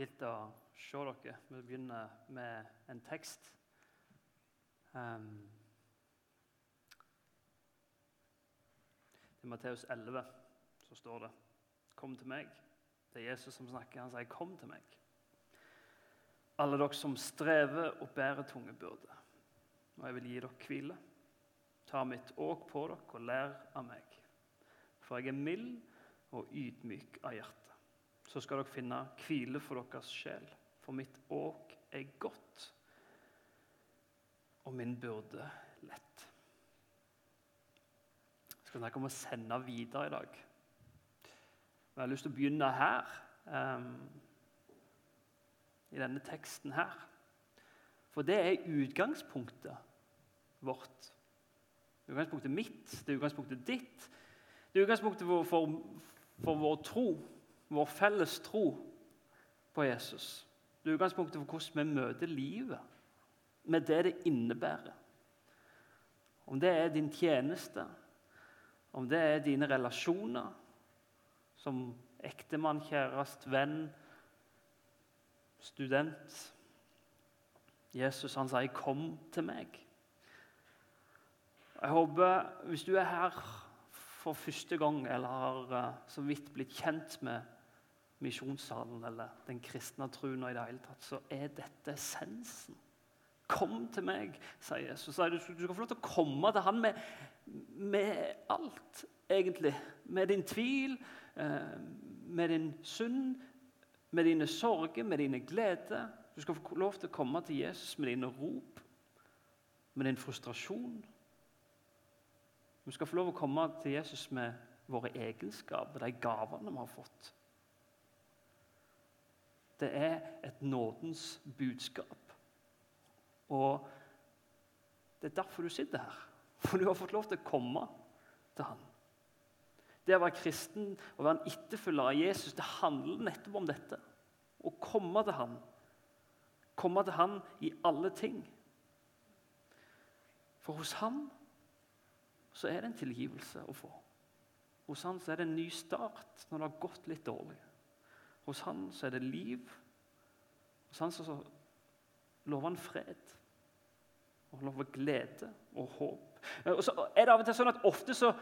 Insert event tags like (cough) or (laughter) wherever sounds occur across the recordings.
Gilt å se dere. Vi begynner med en tekst. Um, I Matteus 11 så står det 'Kom til meg'. Det er Jesus som snakker. Han sier 'Kom til meg'. Alle dere som strever og bærer tunge byrder, og jeg vil gi dere hvile. Ta mitt åk på dere og lær av meg. For jeg er mild og ydmyk av hjerte så skal dere finne hvile for deres sjel. For mitt åk er godt, og min byrde lett. Jeg skal snakke om å sende videre i dag. Jeg har lyst til å begynne her, um, i denne teksten her. For det er utgangspunktet vårt. Det er Utgangspunktet mitt, det er utgangspunktet ditt. Det er utgangspunktet for, for, for vår tro vår felles tro på Jesus. Det er utgangspunktet for hvordan vi møter livet, med det det innebærer. Om det er din tjeneste, om det er dine relasjoner som ektemann, kjæreste, venn, student Jesus han sier 'kom til meg'. Jeg håper, Hvis du er her for første gang eller har uh, så vidt blitt kjent med misjonssalen eller den kristne troen i det hele tatt, så er dette essensen. Kom til meg, sier Jesus. Du, skal få lov til å komme til han med, med alt, egentlig. Med din tvil, eh, med din synd, med dine sorger, med dine gleder. Du skal få lov til å komme til Jesus med dine rop, med din frustrasjon. Du skal få lov til å komme til Jesus med våre egenskaper, de gavene vi har fått. Det er et nådens budskap. Og det er derfor du sitter her. For du har fått lov til å komme til han. Det å være kristen og være en etterfølger av Jesus det handler nettopp om dette. Å komme til han. Komme til han i alle ting. For hos han så er det en tilgivelse å få. Hos han så er det en ny start når det har gått litt dårlig. Hos han så er det liv. Hos han så lover han fred. Og lover glede og håp. Eh, og så er det av og til sånn at Ofte så,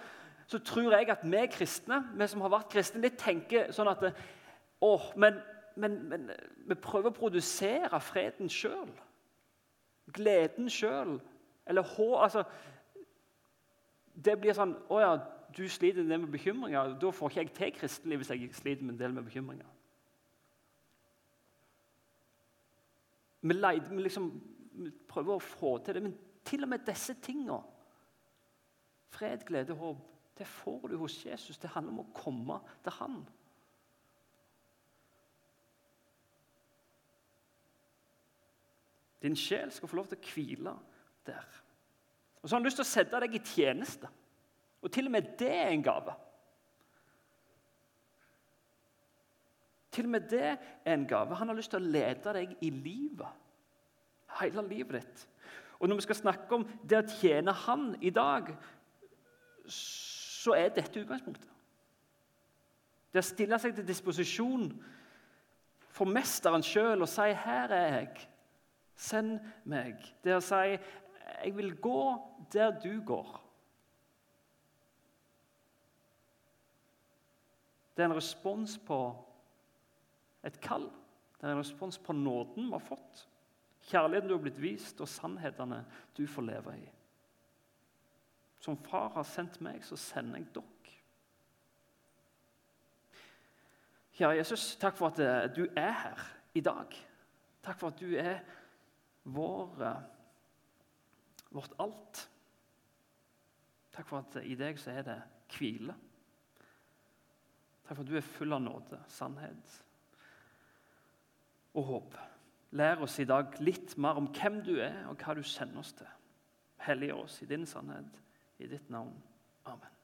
så tror jeg at vi kristne, vi som har vært kristne, litt tenker sånn at åh, men, men, men vi prøver å produsere freden sjøl. Gleden sjøl. Eller hå, altså, Det blir sånn Å ja, du sliter med bekymringer. Da får ikke jeg til kristenliv hvis jeg sliter med en del med bekymringer. Vi, leide, vi, liksom, vi prøver å få til det, men til og med disse tingene Fred, glede, håp det får du hos Jesus. Det handler om å komme til Han. Din sjel skal få lov til å hvile der. Og så har han lyst til å sette deg i tjeneste. Og til og med det er en gave. Til og med det er en gave. Han har lyst til å lede deg i livet. Hele livet ditt. Og Når vi skal snakke om det å tjene Han i dag, så er dette utgangspunktet. Det å stille seg til disposisjon for mesteren sjøl og si 'Her er jeg. Send meg.' Det å si 'Jeg vil gå der du går'. Det er en respons på et kall. Det er en respons på nåden vi har fått. Kjærligheten du har blitt vist, og sannhetene du får leve i. Som far har sendt meg, så sender jeg dere. Kjære Jesus, takk for at eh, du er her i dag. Takk for at du er vår, eh, vårt alt. Takk for at i deg så er det hvile. Takk for at du er full av nåde, sannhet og håp. Lær oss i dag litt mer om hvem du er, og hva du sender oss til. Hellige oss i din sannhet, i ditt navn. Amen.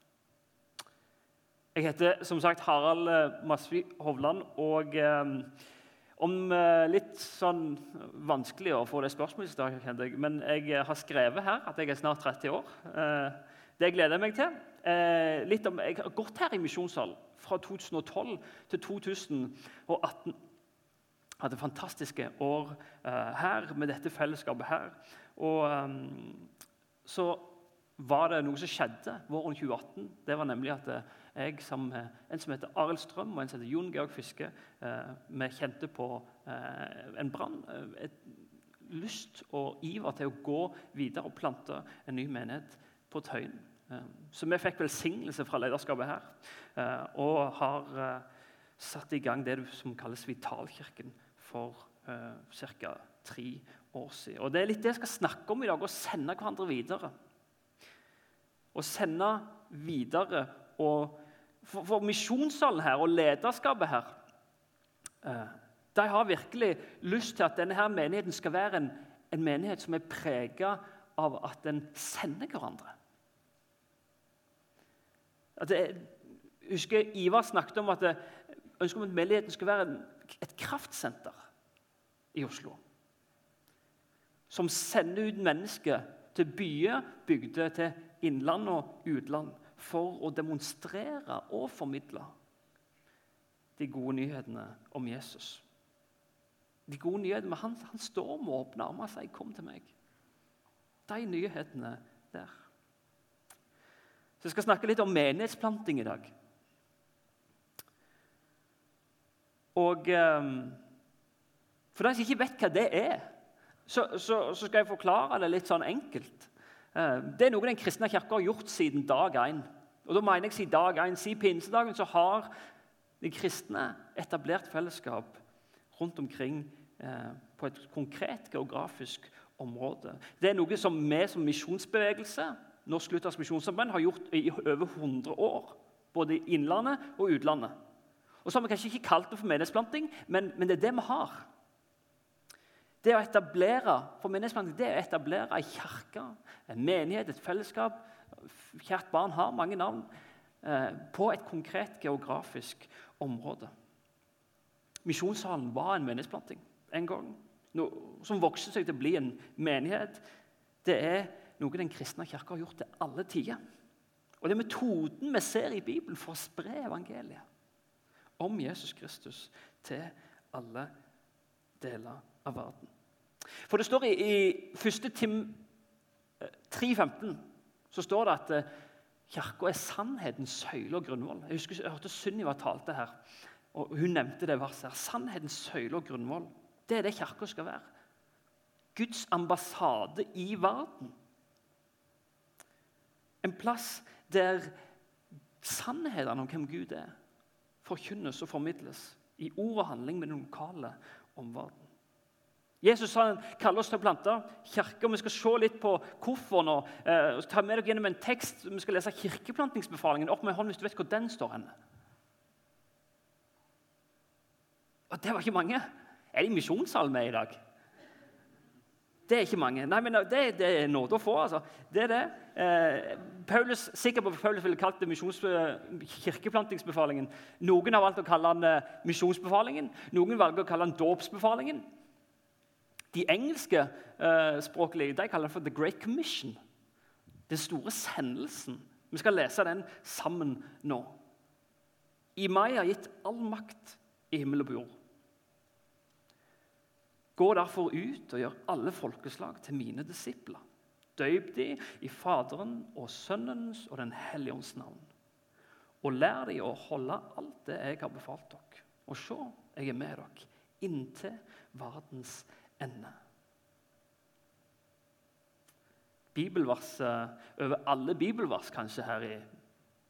Jeg heter som sagt Harald eh, Masvi Hovland. og eh, om eh, litt sånn vanskelig å få det spørsmålet, jeg, men jeg har skrevet her at jeg er snart 30 år. Eh, det gleder jeg meg til. Eh, om, jeg har gått her i misjonssalen fra 2012 til 2018 hadde fantastiske år uh, her med dette fellesskapet her. Og um, så var det noe som skjedde våren 2018. Det var nemlig at jeg sammen med en som heter Arild Strøm og en som heter Jon Georg Fiske, uh, vi kjente på uh, en brann. et lyst og iver til å gå videre og plante en ny menighet på Tøyen. Så vi fikk velsignelse fra lederskapet her og har satt i gang det som kalles Vitalkirken for uh, ca. tre år siden. Og Det er litt det jeg skal snakke om i dag, å sende hverandre videre. Å sende videre og For, for misjonssalen her og lederskapet her uh, de har virkelig lyst til at denne her menigheten skal være en, en menighet som er prega av at en sender hverandre. At det, jeg husker Ivar snakket om at det, ønsker om at menigheten skal være en, et kraftsenter i Oslo. Som sender ut mennesker til byer, bygder, til innland og utland for å demonstrere og formidle de gode nyhetene om Jesus. De gode nyhetene, Han, han står med åpne armer og sier 'Kom til meg'. De nyhetene der. Så Jeg skal snakke litt om menighetsplanting i dag. Og um, For de som ikke vet hva det er, så, så, så, skal jeg forklare det litt sånn enkelt. Uh, det er noe den kristne kirke har gjort siden dag én. Og da mener jeg siden dag én. Siden pinsedagen så har de kristne etablert fellesskap rundt omkring uh, på et konkret geografisk område. Det er noe som vi som misjonsbevegelse Norsk Luthersk Misjonsarbeid har gjort i over 100 år. Både i innlandet og utlandet. Og så har vi kanskje ikke kalt det for menighetsplanting, men, men, det er det vi har. Det å etablere for menighetsplanting, det er å etablere ei kirke, en menighet, et fellesskap Kjært barn har mange navn. Eh, på et konkret geografisk område. Misjonssalen var en menighetsplanting en gang. Noe som vokste seg til å bli en menighet. Det er noe den kristne kirka har gjort til alle tider. Og Det er metoden vi ser i Bibelen for å spre evangeliet om Jesus Kristus til alle deler av verden. For det står i, i 1. Tim 3,15 eh, så står det at eh, Kirka er sannhetens søyle og grunnvoll. Jeg husker jeg hørte Sunniva talte her, og hun nevnte det verset. her. Sannhetens søyle og grunnvoll. Det er det Kirka skal være. Guds ambassade i verden. En plass der sannhetene om hvem Gud er, forkynnes og formidles i ord og handling med den lokale omverdenen. Jesus han kaller oss til å plante kirker. Vi skal se litt på hvorfor nå. Eh, ta med dere gjennom en tekst. Vi skal lese kirkeplantingsbefalingen. Opp med hånd hvis du vet hvor den står. henne. Og Det var ikke mange. Er det misjonssal med i dag? Det er ikke mange. Nei, men Det, det er nåde å få. altså. Det er det. Eh, Paulus, sikker på Paulus ville kalt det kirkeplantingsbefalingen. Noen har valgt å kalle den eh, misjonsbefalingen, noen valger å kalle den dåpsbefalingen. De engelske eh, språklige de kaller den for The Great Commission. Den store sendelsen. Vi skal lese den sammen nå. I meg er gitt all makt i himmel og på jord. Gå derfor ut og gjør alle folkeslag til mine disipler. Døyp de i Faderen og Sønnens og Den hellige ånds navn. Og lær de å holde alt det jeg har befalt dere. Og se, jeg er med dere inntil verdens ende. Bibelvers over alle bibelvers kanskje her i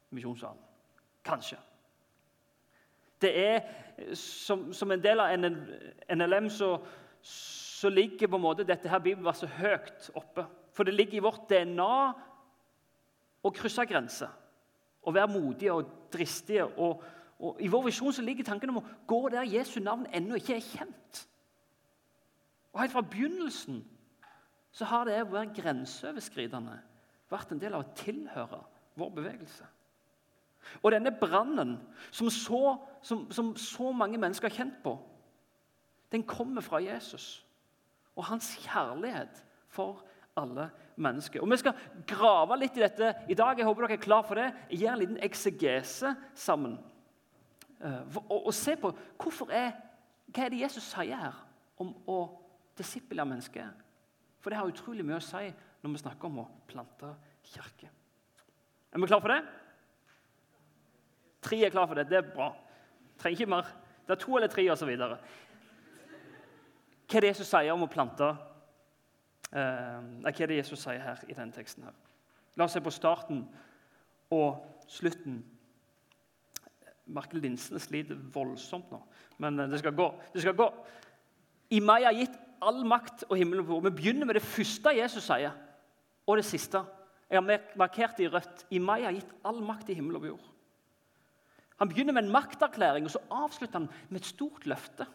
misjonssalen. Kanskje. Det er som, som en del av NLM så så ligger på en måte dette her bibelverset høyt oppe. For det ligger i vårt DNA å krysse grenser. Å være modige og dristige. Og, og I vår visjon så ligger tanken om å gå der Jesu navn ennå ikke er kjent. Og Helt fra begynnelsen så har det å være grenseoverskridende vært en del av å tilhøre vår bevegelse. Og denne brannen som som, som så mange mennesker har kjent på, den kommer fra Jesus og hans kjærlighet for alle mennesker. Og Vi skal grave litt i dette i dag. Jeg håper dere er klar for det. Jeg gir en liten eksegese sammen. Eh, og, og se på hvorfor er hva er det Jesus sier her om å disiple mennesker? For det har utrolig mye å si når vi snakker om å plante kirke. Er vi klar for det? Tre er klar for det. Det er bra. Trenger ikke mer. Det er to eller tre osv. Hva er det Jesus sier om å plante? Eh, hva er det Jesus sier her i denne teksten? her? La oss se på starten og slutten. Markel Linsene sliter voldsomt nå, men eh, det skal gå. Det skal gå. I meg har gitt all makt og himmel og jord. Vi begynner med det første Jesus sier, og det siste. Jeg har markert det i rødt. I meg har gitt all makt i himmel og jord. Han begynner med en makterklæring, og så avslutter han med et stort løfte.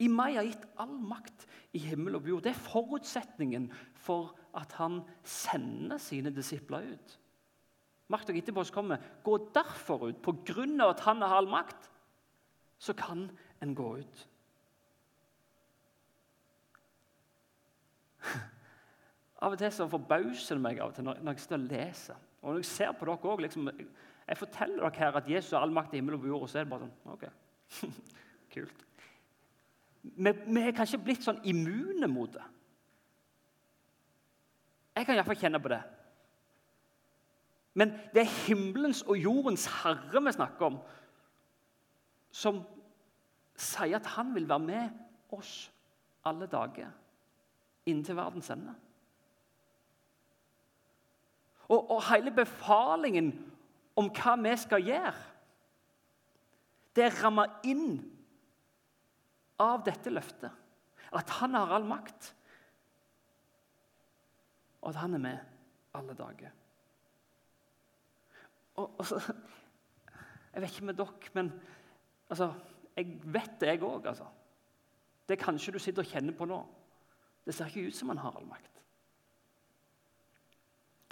I meg har gitt all makt i himmel og jord. Det er forutsetningen for at han sender sine disipler ut. Makt og etterpå kommer. Gå derfor ut. På grunn av at han har all makt, så kan en gå ut. (laughs) Av og til så forbauser det meg av og til når, jeg står og leser. Og når jeg ser på dere også, liksom, Jeg forteller dere her at Jesus har all makt i himmel og på jord, og så er det bare sånn Ok, (laughs) kult. Vi, vi er kanskje blitt sånn immune mot det. Jeg kan iallfall kjenne på det. Men det er himmelens og jordens herre vi snakker om, som sier at han vil være med oss alle dager inntil verdens ende. Og, og hele befalingen om hva vi skal gjøre, det er ramma inn av dette løftet. At han har all makt, og at han er med alle dager. Og, og så, jeg vet ikke med dere, men altså, jeg vet det, jeg òg. Altså. Det kanskje du sitter og kjenner på nå. Det ser ikke ut som han har all makt.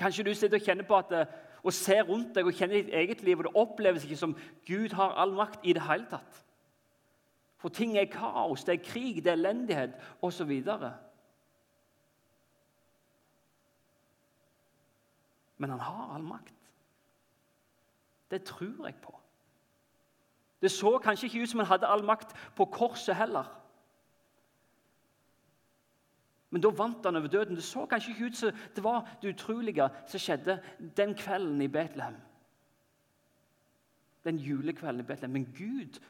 Kanskje du sitter og kjenner på at det, og ser rundt deg og kjenner ditt eget liv, og det oppleves ikke som Gud har all makt i det hele tatt. For ting er kaos, det er krig, det er elendighet osv. Men han har all makt. Det tror jeg på. Det så kanskje ikke ut som han hadde all makt på korset heller. Men da vant han over døden. Det så kanskje ikke ut som det var det utrolige som skjedde den kvelden i Betlehem. Den julekvelden i Betlehem. Men Gud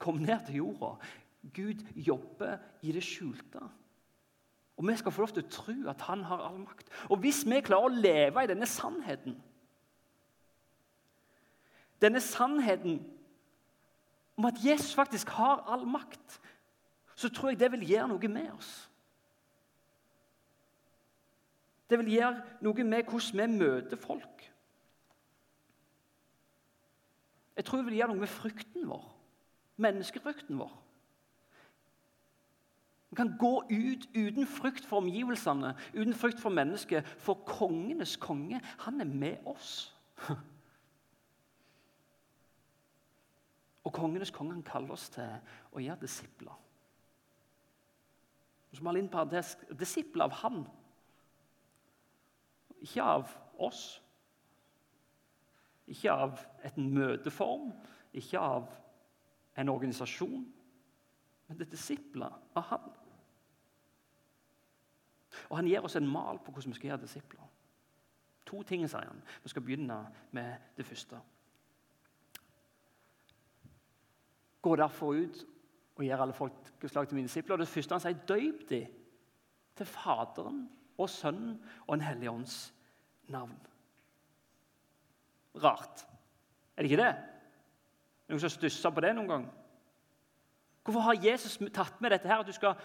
kom ned til jorda. Gud jobber i det skjulte. Og Vi skal få lov til å tro at han har all makt. Og Hvis vi klarer å leve i denne sannheten Denne sannheten om at Jesus faktisk har all makt, så tror jeg det vil gjøre noe med oss. Det vil gjøre noe med hvordan vi møter folk. Jeg tror det vil gjøre noe med frykten vår, menneskefrykten vår. Vi kan gå ut uten frykt for omgivelsene, uten frykt for mennesket. For kongenes konge, han er med oss. Og kongenes konge han kaller oss til å gjøre disipler. Så må inn på disipler av han. Ikke av oss. Ikke av et møteform, ikke av en organisasjon. Men det er disipler av han. Og Han gir oss en mal på hvordan vi skal gjøre disipler. To ting, sier han. Vi skal begynne med det første. Gå derfor ut og gjør alle folkeslag til mine disipler. Det første han sier, døyp de til Faderen og Sønnen og En hellig ånds navn. Rart. Er det ikke det? Noen som stusser på det noen gang? Hvorfor har Jesus tatt med dette her, at du skal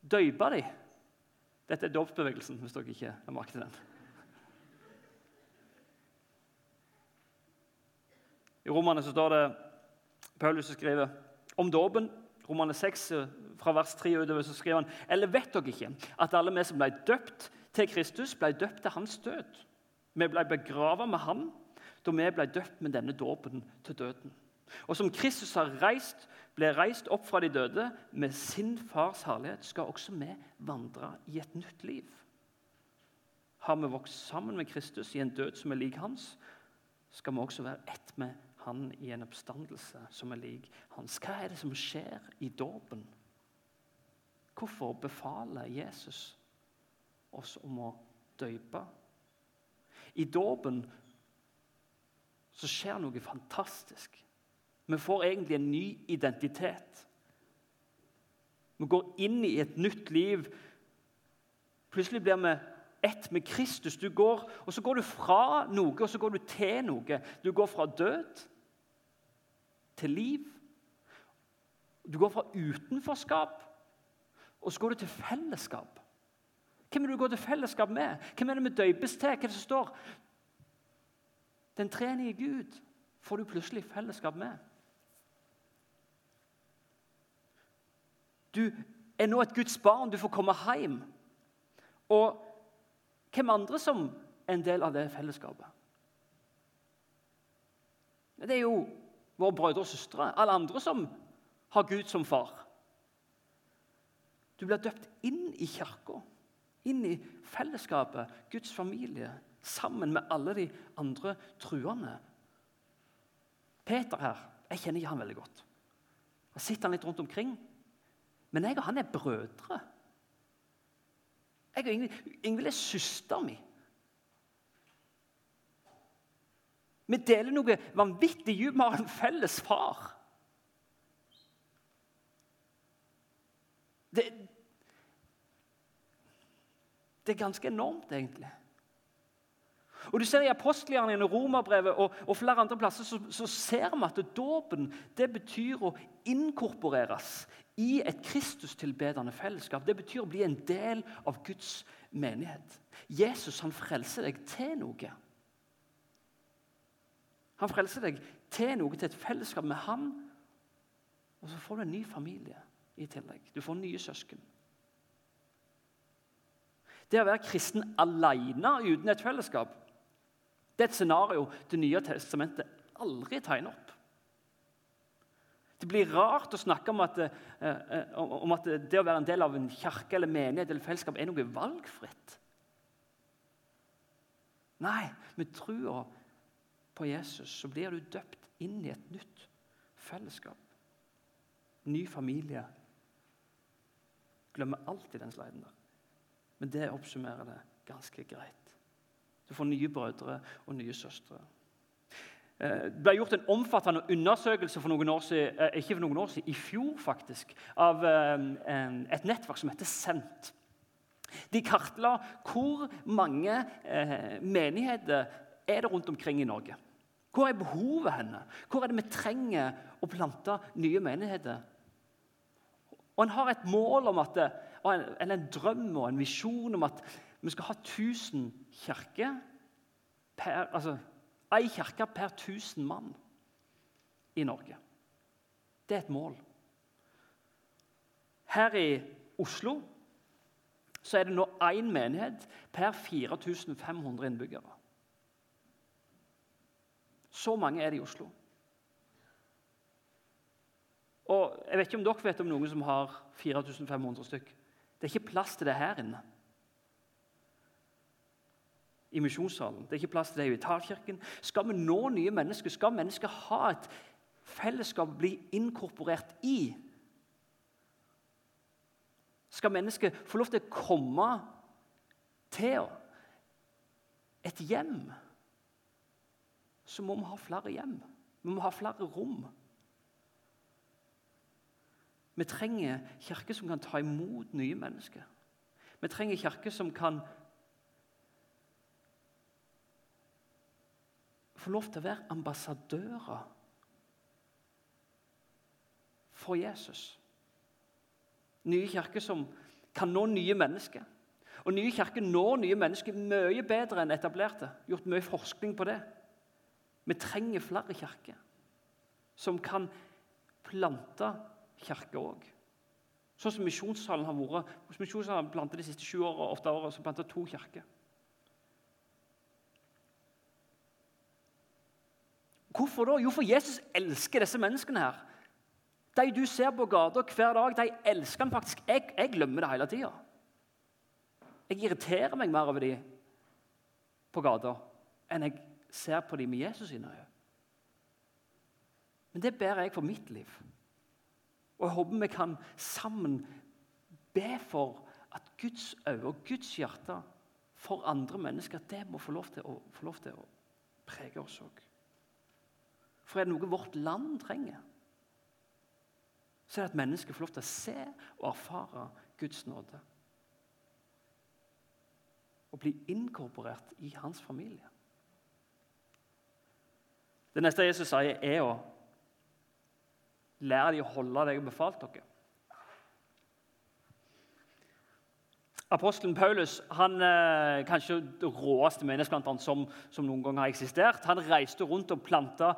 døype dem? Dette er dåpsbevegelsen, hvis dere ikke har merket den. I Romane så står det Paulus skriver om dåpen. Romane 6, fra vers 3 utover, så skriver han Eller vet dere ikke at alle vi som ble døpt til Kristus, ble døpt til hans død? Vi ble begravet med han da vi ble døpt med denne dåpen til døden. Og som Kristus har reist, ble reist opp fra de døde med sin fars herlighet, skal også vi vandre i et nytt liv. Har vi vokst sammen med Kristus i en død som er lik hans, skal vi også være ett med han i en oppstandelse som er lik hans. Hva er det som skjer i dåpen? Hvorfor befaler Jesus oss om å døype? I dåpen så skjer noe fantastisk. Vi får egentlig en ny identitet. Vi går inn i et nytt liv. Plutselig blir vi ett med Kristus. Du går, og Så går du fra noe, og så går du til noe. Du går fra død til liv. Du går fra utenforskap, og så går du til fellesskap. Hvem er det du går til fellesskap med? Hvem er det vi døpes til? Hva er det som står? Den trenige Gud får du plutselig fellesskap med. Du er nå et Guds barn. Du får komme hjem. Og hvem andre som er en del av det fellesskapet? Det er jo våre brødre og søstre, alle andre som har Gud som far. Du blir døpt inn i kirka, inn i fellesskapet, Guds familie, sammen med alle de andre truende. Peter her, jeg kjenner ikke han veldig godt. Jeg sitter han litt rundt omkring. Men jeg og han er brødre. Jeg og Ingvild er søsteren min. Vi deler noe vanvittig dypt. Vi har en felles far. Det, det er ganske enormt, egentlig. Og du ser I apostelgjerningene, Romerbrevet og, og, flere andre plasser så, så ser vi at dåpen det betyr å inkorporeres i et Kristustilbedende fellesskap. Det betyr å bli en del av Guds menighet. Jesus han frelser deg til noe. Han frelser deg til noe, til et fellesskap med ham. Og så får du en ny familie i tillegg. Du får nye søsken. Det å være kristen alene uten et fellesskap det er et scenario Det nye testamentet aldri tegner opp. Det blir rart å snakke om at, eh, eh, om at, det å være en del av en kirke eller menighet eller fellesskap er noe valgfritt. Nei, med trua på Jesus så blir du døpt inn i et nytt fellesskap. Ny familie. Glemmer alltid den sliden der. Men det oppsummerer det ganske greit. Du får nye brødre og nye søstre. Eh, det ble gjort en omfattende undersøkelse for noen år siden, eh, ikke for noen år siden, i fjor faktisk, av eh, et nettverk som heter Sendt. De kartla hvor mange menigheter er det rundt omkring i Norge. Hvor er behovet henne? Hvor er det vi trenger å plante nye menigheter? Og En har et mål om at, eller en drøm og en visjon om at vi skal ha 1000 kirker per, altså Ei kirke per 1000 mann i Norge. Det er et mål. Her i Oslo så er det nå én menighet per 4500 innbyggere. Så mange er det i Oslo. Og Jeg vet ikke om dere vet om noen som har 4500 stykk. Det er ikke plass til det her inne i misjonssalen. Det er ikke plass til det i Vitalkirken. Skal vi nå nye mennesker, skal mennesker ha et fellesskap bli inkorporert i, skal mennesker få lov til å komme til et hjem, så må vi ha flere hjem. Vi må ha flere rom. Vi trenger kirker som kan ta imot nye mennesker. Vi trenger kirker som kan få lov til å være ambassadører for Jesus. Nye kirker som kan nå nye mennesker. Og Nye kirker når nye mennesker mye bedre enn etablerte. Gjort mye forskning på det. Vi trenger flere kirker som kan plante kirker òg. Sånn som Misjonssalen har vært. Misjonssalen plantet de siste sju årene, åtte årene, så plantet to kirker. Hvorfor da? Jo, for Jesus elsker disse menneskene her. De du ser på gata hver dag, de elsker han faktisk. Jeg, jeg glemmer det hele tida. Jeg irriterer meg mer over dem på gata enn jeg ser på dem med Jesus sine øyne. Men det ber jeg for mitt liv. Og jeg håper vi kan sammen be for at Guds øyne og Guds hjerte for andre mennesker det må få lov til å, lov til å prege oss òg. For er det noe vårt land trenger, så er det at mennesker får lov til å se og erfare Guds nåde. Og bli inkorporert i hans familie. Det neste Jesus sier, er å lære dem å holde det jeg har befalt dere. Apostelen Paulus han eh, kanskje det råeste menneskeplanteren som, som, noen gang har eksistert. Han reiste rundt og planta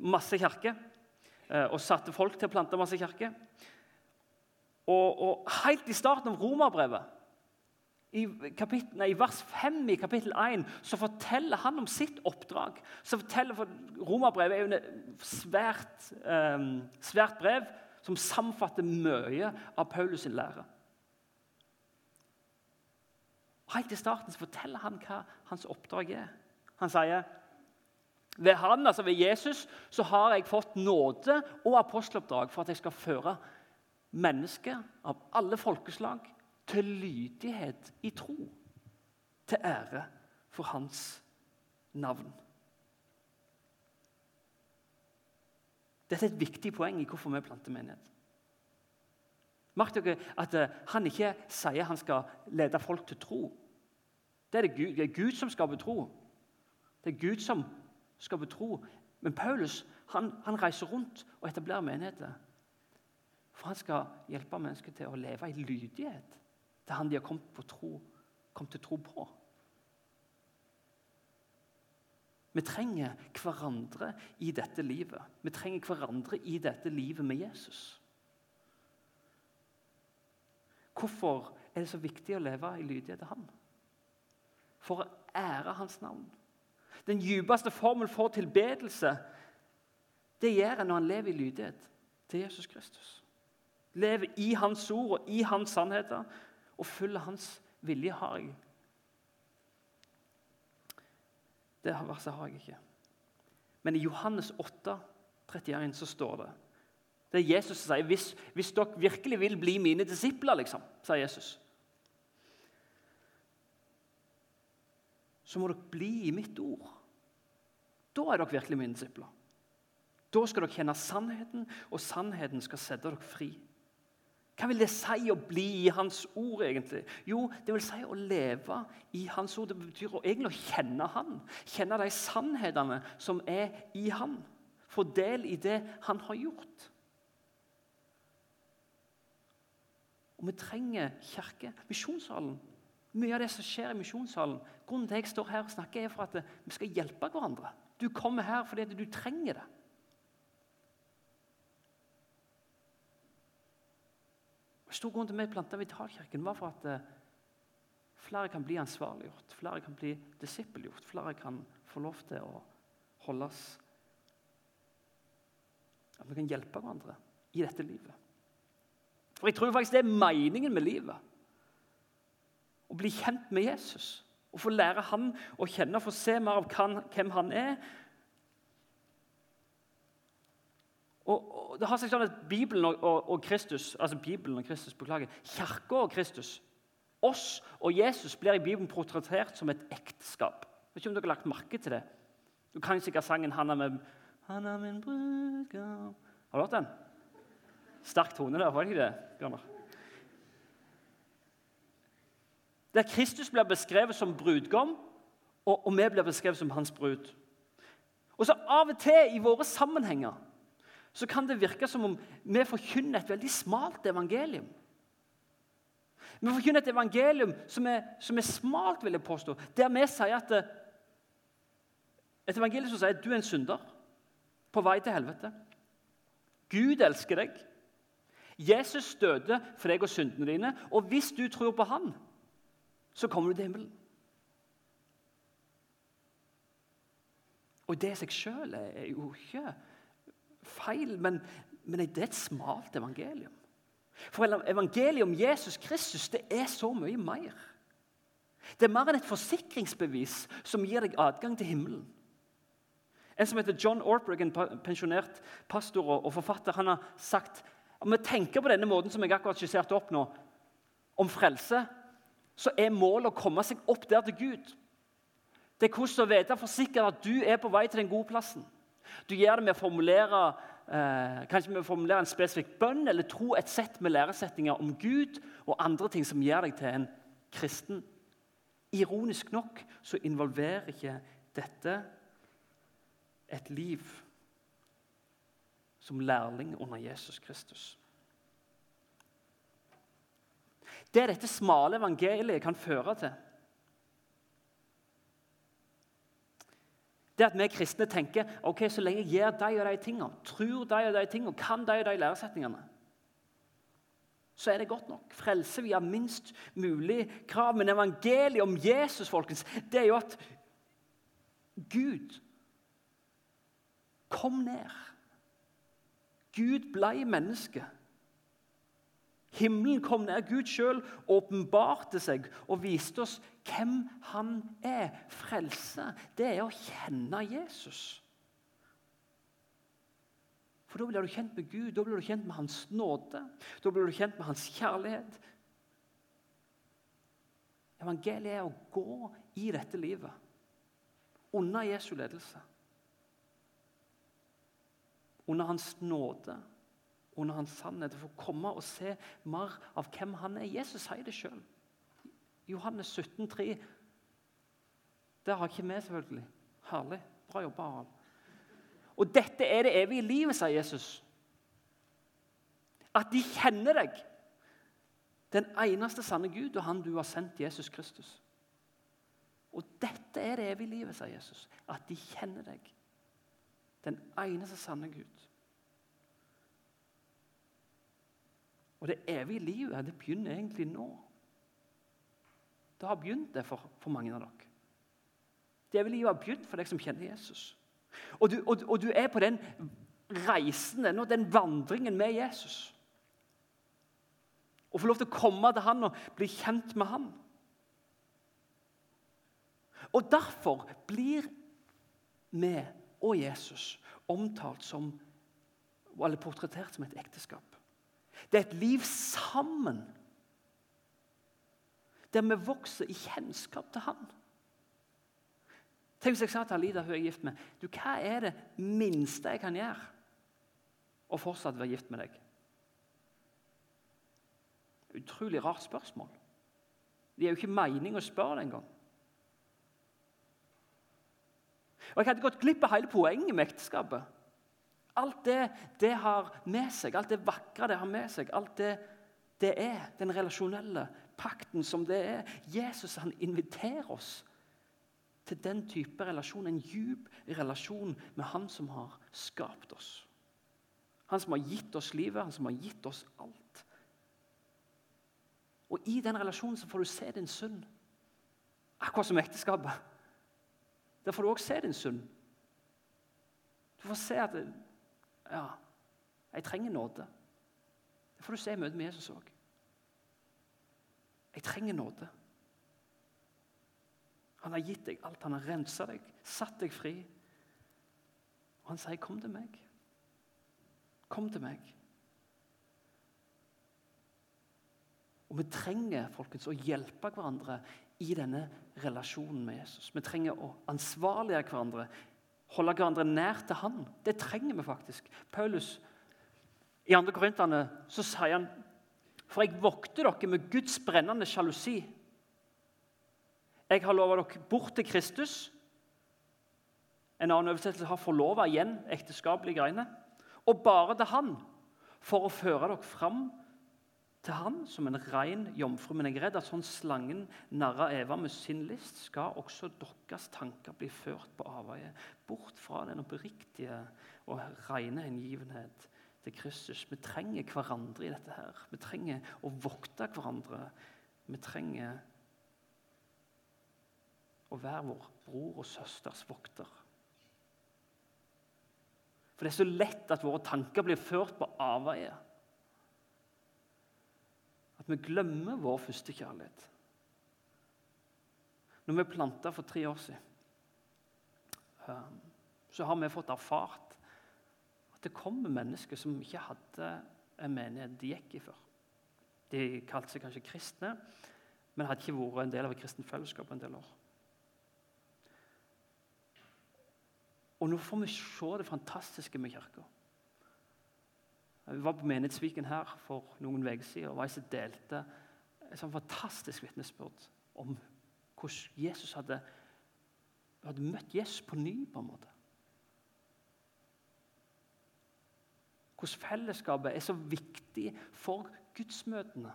masse kirker eh, og satte folk til å plante masse kirker. Og, og Helt i starten av romerbrevet, i, kapittel, i, vers 5 i kapittel 1, så forteller han om sitt oppdrag. Så forteller, for Romerbrevet er jo et svært, eh, svært brev som samfatter mye av Paulus' sin lære. Helt i starten forteller han hva hans oppdrag er. Han sier ved han, altså ved Jesus så har jeg fått nåde og aposteloppdrag for at jeg skal føre mennesker av alle folkeslag til lydighet i tro. Til ære for hans navn. Dette er et viktig poeng i hvorfor vi planter menighet. Merk dere at eh, han ikke sier han skal lede folk til tro. Det er, det Gud, det er Gud som skaper tro. Det er Gud som skaper tro. Men Paulus han, han reiser rundt og etablerer menigheter. For han skal hjelpe mennesker til å leve i lydighet til han de har kommet, tro, kommet til tro på. Vi trenger hverandre i dette livet. Vi trenger hverandre i dette livet med Jesus. Hvorfor er det så viktig å leve i lydighet til ham? For å ære Hans navn. Den djupeste formel for tilbedelse det gjør en når en lever i lydighet til Jesus Kristus. Lever i Hans ord og i Hans sannheter og følger Hans vilje, har jeg. Det verset har jeg ikke. Men i Johannes 8, 31 så står det Det er Jesus som sier hvis, hvis dere virkelig vil bli mine disipler, liksom, sier Jesus, så må dere bli i mitt ord. Da er dere virkelig mine disipler. Da skal dere kjenne sannheten, og sannheten skal sette dere fri. Hva vil det si å bli i Hans ord? egentlig? Jo, det vil si å leve i Hans ord. Det betyr egentlig å kjenne Han. Kjenne de sannhetene som er i Han. Få del i det Han har gjort. Og vi trenger kirke. Misjonssalen. Mye av det som skjer i misjonssalen, grunnen til at jeg står her og snakker, er for at vi skal hjelpe hverandre. Du kommer her fordi du trenger det. Stor grunn til at vi planta Vitalkirken var for at eh, flere kan bli ansvarliggjort, flere kan bli disippelgjort, flere kan få lov til å holdes At vi kan hjelpe hverandre i dette livet. For jeg tror faktisk det er meningen med livet. Å bli kjent med Jesus. Å få lære han å kjenne og få se mer av hvem han er. Og, og det har seg sånn at Bibelen og, og, og, Kristus, altså Bibelen og Kristus, beklager, Kirka og Kristus, oss og Jesus blir i Bibelen portrettert som et ekteskap. Jeg vet ikke om dere har lagt merke til det. Du kan sikkert sangen 'Han er, med, han er min brudgom'. Har du hørt den? Sterk tone der, var det ikke det? Bjørnar? Der Kristus blir beskrevet som brudgom, og, og vi blir beskrevet som hans brud. Og så Av og til i våre sammenhenger så kan det virke som om vi forkynner et veldig smalt evangelium. Vi forkynner et evangelium som er, som er smalt, vil jeg påstå. Der vi sier at det, Et evangelium som sier at du er en synder på vei til helvete. Gud elsker deg. Jesus døde for deg og syndene dine. Og hvis du tror på Han, så kommer du til himmelen. Og det i seg sjøl er jo ikke feil, men, men det er et smalt evangelium. For evangeliet om Jesus Kristus det er så mye mer. Det er mer enn et forsikringsbevis som gir deg adgang til himmelen. En som heter John Ortberg, en pensjonert pastor og forfatter, han har sagt om vi tenker på denne måten som jeg akkurat skisserte opp nå, om frelse, så er målet å komme seg opp der til Gud. Det er hvordan å vite for sikkert at du er på vei til den gode plassen. Du gjør det med å formulere eh, kanskje med å formulere en spesifikk bønn eller tro et sett med læresetninger om Gud og andre ting som gjør deg til en kristen. Ironisk nok så involverer ikke dette et liv som lærling under Jesus Kristus. Det dette smale evangeliet kan føre til, det at vi kristne tenker ok, så lenge jeg gjør de og de tingene, tror de og de tingene, kan de og de læresetningene, så er det godt nok. Frelse via minst mulig krav. Men evangeliet om Jesus folkens, det er jo at Gud kom ned. Gud ble menneske. Himmelen kom ned. Gud sjøl åpenbarte seg og viste oss hvem han er. Frelse, det er å kjenne Jesus. For Da blir du kjent med Gud, da blir du kjent med Hans nåde, da blir du kjent med Hans kjærlighet. Evangeliet er å gå i dette livet under Jesu ledelse. Under Hans nåde under hans sannhet. For få komme og se mer av hvem han er. Jesus sier det sjøl. Johannes 17, 3. Det har ikke vi, selvfølgelig. Herlig. Bra jobba, Harald. Og dette er det evige livet, sier Jesus. At de kjenner deg, den eneste sanne Gud, og han du har sendt, Jesus Kristus. Og dette er det evige livet, sier Jesus. At de kjenner deg, den eneste sanne Gud. Og det evige livet det begynner egentlig nå. Det har begynt det for, for mange av dere. Det evige livet har begynt for deg som kjenner Jesus. Og du, og, og du er på den reisen, den, den vandringen med Jesus. Og få lov til å komme til han og bli kjent med han. Og Derfor blir vi og Jesus omtalt som, eller portrettert som et ekteskap. Det er et liv sammen. Der vi vokser i kjennskap til Han. Tenk hvis jeg sa til Alida, hun er gift med du, Hva er det minste jeg kan gjøre og fortsatt være gift med deg? Utrolig rart spørsmål. Det er jo ikke mening å spørre det engang. Og Jeg hadde gått glipp av hele poenget med ekteskapet. Alt det det har med seg, alt det vakre det har med seg, alt det det er, den relasjonelle pakten som det er. Jesus han inviterer oss til den type relasjon, en djup relasjon med Han som har skapt oss. Han som har gitt oss livet, han som har gitt oss alt. Og I den relasjonen så får du se din synd. Akkurat som ekteskapet. Der får du også se din synd. Du får se at ja, jeg trenger nåde. Det får du se i møte med Jesus òg. Jeg trenger nåde. Han har gitt deg alt. Han har rensa deg, satt deg fri. Og han sier, 'Kom til meg'. Kom til meg. Og Vi trenger folkens, å hjelpe hverandre i denne relasjonen med Jesus. Vi trenger å ansvarlige hverandre holde hverandre nær til Han. Det trenger vi faktisk. Paulus i 2. Korintene så sier han For jeg vokter dere med Guds brennende sjalusi. Jeg har lova dere bort til Kristus. En annen oversettelse har forlova igjen ekteskapelige greiene. Og bare til Han, for å føre dere fram til han som en ren jomfru. Men jeg er redd at sånn slangen narra Eva med sin list, skal også deres tanker bli ført på avveie, bort fra den oppriktige og rene hengivenhet til Kristus. Vi trenger hverandre i dette her. Vi trenger å vokte hverandre. Vi trenger å være vår bror og søsters vokter. For det er så lett at våre tanker blir ført på avveie vi glemmer vår første kjærlighet. Når vi planta for tre år siden um, så har vi fått erfart at det kommer mennesker som ikke hadde en menighet de gikk i før. De kalte seg kanskje kristne, men hadde ikke vært en del av et kristent fellesskap en del år. Og nå får vi se det fantastiske med kirka. Vi var på Menighetsviken her for noen uker siden og som delte et sånt fantastisk vitnesbyrd om hvordan Jesus hadde, hadde møtt Jesus på ny. på en måte. Hvordan fellesskapet er så viktig for gudsmøtene.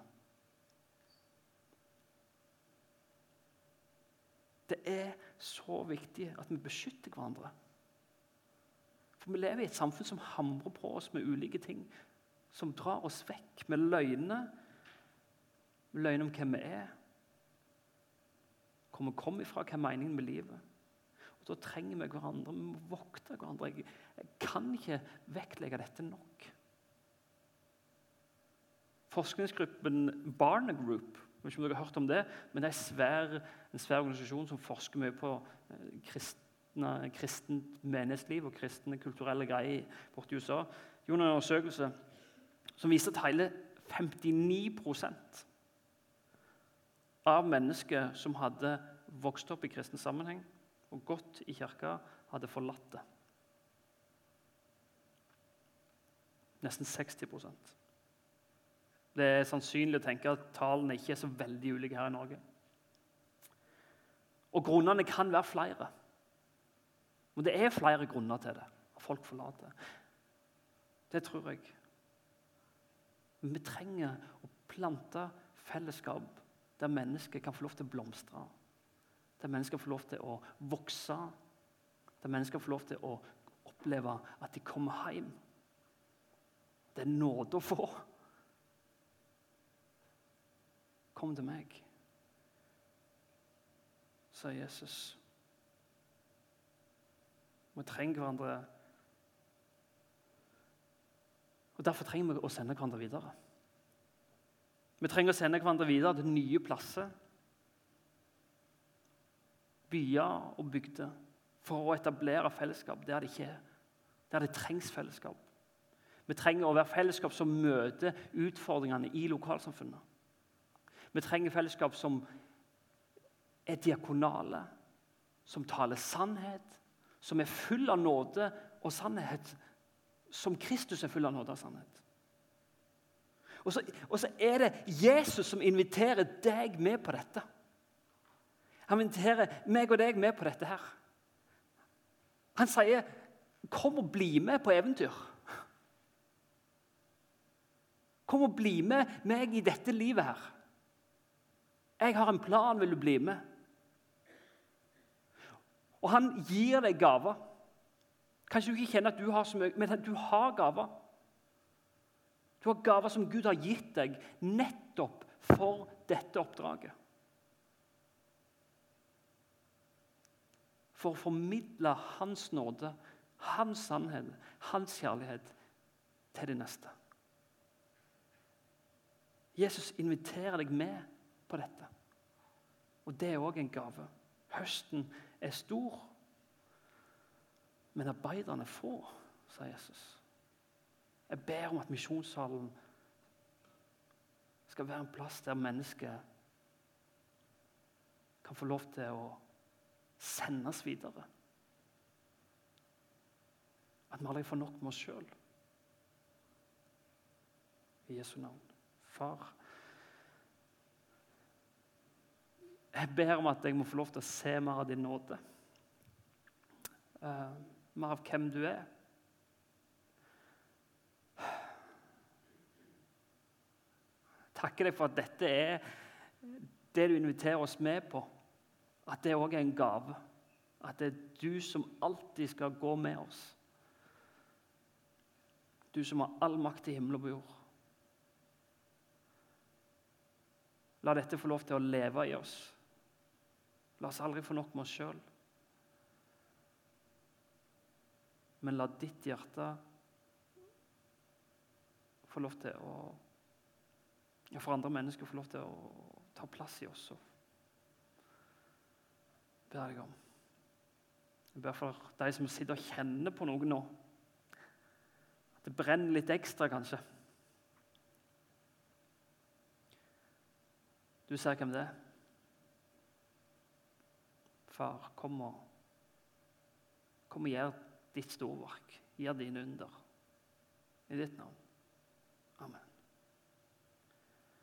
Det er så viktig at vi beskytter hverandre. For Vi lever i et samfunn som hamrer på oss med ulike ting. Som drar oss vekk med løgner. Med løgner om hvem vi er. Hvor vi kommer ifra, hva er meningen med livet. Og Da trenger vi hverandre. Vi må vokte hverandre. Jeg, jeg kan ikke vektlegge dette nok. Forskningsgruppen Barna Group jeg vet ikke om dere har hørt om det, men det er svær, en svær organisasjon som forsker mye på eh, krist, kristne, kristent menighetsliv og kristne kulturelle greier borte i USA gjorde en undersøkelse som viser at hele 59% av mennesker som hadde vokst opp i kristen sammenheng og gått i kirka, hadde forlatt det. Nesten 60% Det er sannsynlig å tenke at tallene ikke er så veldig ulike her i Norge. Og Grunnene kan være flere. Men det er flere grunner til det. at folk forlater. Det tror jeg. Men vi trenger å plante fellesskap der mennesker kan få lov til å blomstre. Der mennesker får lov til å vokse. Der mennesker får lov til å oppleve at de kommer hjem. Det er nåde å få. Kom til meg, sa Jesus. Vi trenger hverandre. Og Derfor trenger vi å sende hverandre videre. Vi trenger å sende hverandre videre til nye plasser. Byer og bygder. For å etablere fellesskap der det ikke er. Der det trengs fellesskap. Vi trenger å være fellesskap som møter utfordringene i lokalsamfunnet. Vi trenger fellesskap som er diakonale, som taler sannhet, som er full av nåde og sannhet, som Kristus er full av nåde og sannhet. Og så, og så, er det Jesus som inviterer deg med på dette. Han inviterer meg og deg med på dette her. Han sier, 'Kom og bli med på eventyr'. Kom og bli med meg i dette livet her. Jeg har en plan. Vil du bli med? Og han gir deg gaver. Kanskje du ikke kjenner at du har så mye, men du har gaver. Du har gaver som Gud har gitt deg nettopp for dette oppdraget. For å formidle Hans nåde, Hans sannhet, Hans kjærlighet til de neste. Jesus inviterer deg med på dette. Og det er òg en gave. Høsten er stor, men arbeiderne er få, sa Jesus. Jeg ber om at misjonssalen skal være en plass der mennesker kan få lov til å sendes videre. At vi aldri får nok med oss sjøl. I Jesu navn. Far. Jeg ber om at jeg må få lov til å se mer av din nåde. Uh, mer av hvem du er. Takker deg for at dette er det du inviterer oss med på. At det òg er en gave. At det er du som alltid skal gå med oss. Du som har all makt i himmel og på jord. La dette få lov til å leve i oss. La oss aldri få nok med oss sjøl. Men la ditt hjerte få lov til å ja, For andre mennesker få lov til å ta plass i oss. ber deg om. Jeg ber for de som sitter og kjenner på noe nå. At det brenner litt ekstra, kanskje. Du ser hvem det er. Far, kom og, kom og gjør ditt storverk. Gjør dine under. I ditt navn. Amen.